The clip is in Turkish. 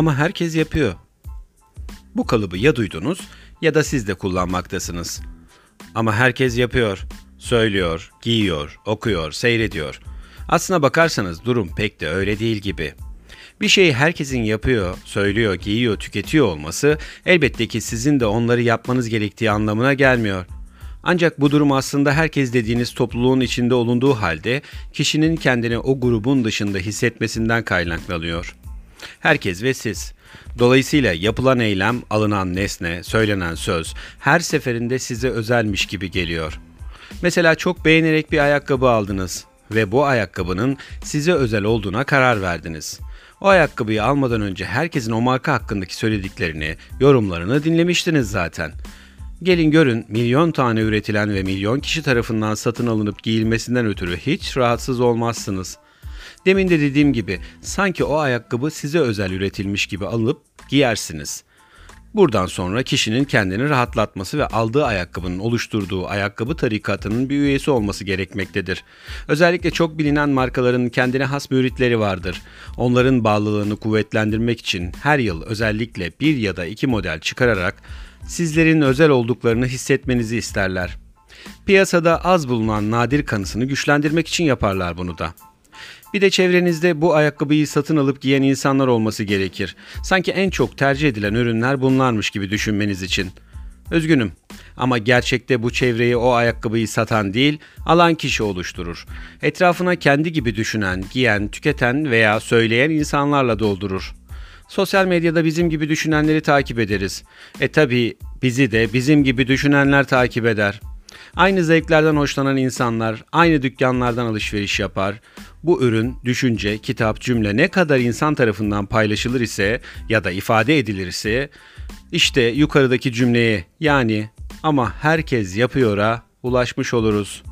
Ama herkes yapıyor. Bu kalıbı ya duydunuz ya da siz de kullanmaktasınız. Ama herkes yapıyor, söylüyor, giyiyor, okuyor, seyrediyor. Aslına bakarsanız durum pek de öyle değil gibi. Bir şeyi herkesin yapıyor, söylüyor, giyiyor, tüketiyor olması elbette ki sizin de onları yapmanız gerektiği anlamına gelmiyor. Ancak bu durum aslında herkes dediğiniz topluluğun içinde olunduğu halde kişinin kendini o grubun dışında hissetmesinden kaynaklanıyor. Herkes ve siz. Dolayısıyla yapılan eylem, alınan nesne, söylenen söz her seferinde size özelmiş gibi geliyor. Mesela çok beğenerek bir ayakkabı aldınız ve bu ayakkabının size özel olduğuna karar verdiniz. O ayakkabıyı almadan önce herkesin o marka hakkındaki söylediklerini, yorumlarını dinlemiştiniz zaten. Gelin görün milyon tane üretilen ve milyon kişi tarafından satın alınıp giyilmesinden ötürü hiç rahatsız olmazsınız. Demin de dediğim gibi sanki o ayakkabı size özel üretilmiş gibi alıp giyersiniz. Buradan sonra kişinin kendini rahatlatması ve aldığı ayakkabının oluşturduğu ayakkabı tarikatının bir üyesi olması gerekmektedir. Özellikle çok bilinen markaların kendine has müritleri vardır. Onların bağlılığını kuvvetlendirmek için her yıl özellikle bir ya da iki model çıkararak sizlerin özel olduklarını hissetmenizi isterler. Piyasada az bulunan nadir kanısını güçlendirmek için yaparlar bunu da. Bir de çevrenizde bu ayakkabıyı satın alıp giyen insanlar olması gerekir. Sanki en çok tercih edilen ürünler bunlarmış gibi düşünmeniz için. Üzgünüm ama gerçekte bu çevreyi o ayakkabıyı satan değil, alan kişi oluşturur. Etrafına kendi gibi düşünen, giyen, tüketen veya söyleyen insanlarla doldurur. Sosyal medyada bizim gibi düşünenleri takip ederiz. E tabi bizi de bizim gibi düşünenler takip eder. Aynı zevklerden hoşlanan insanlar aynı dükkanlardan alışveriş yapar. Bu ürün, düşünce, kitap, cümle ne kadar insan tarafından paylaşılır ise ya da ifade edilir ise işte yukarıdaki cümleye yani ama herkes yapıyor'a ulaşmış oluruz.''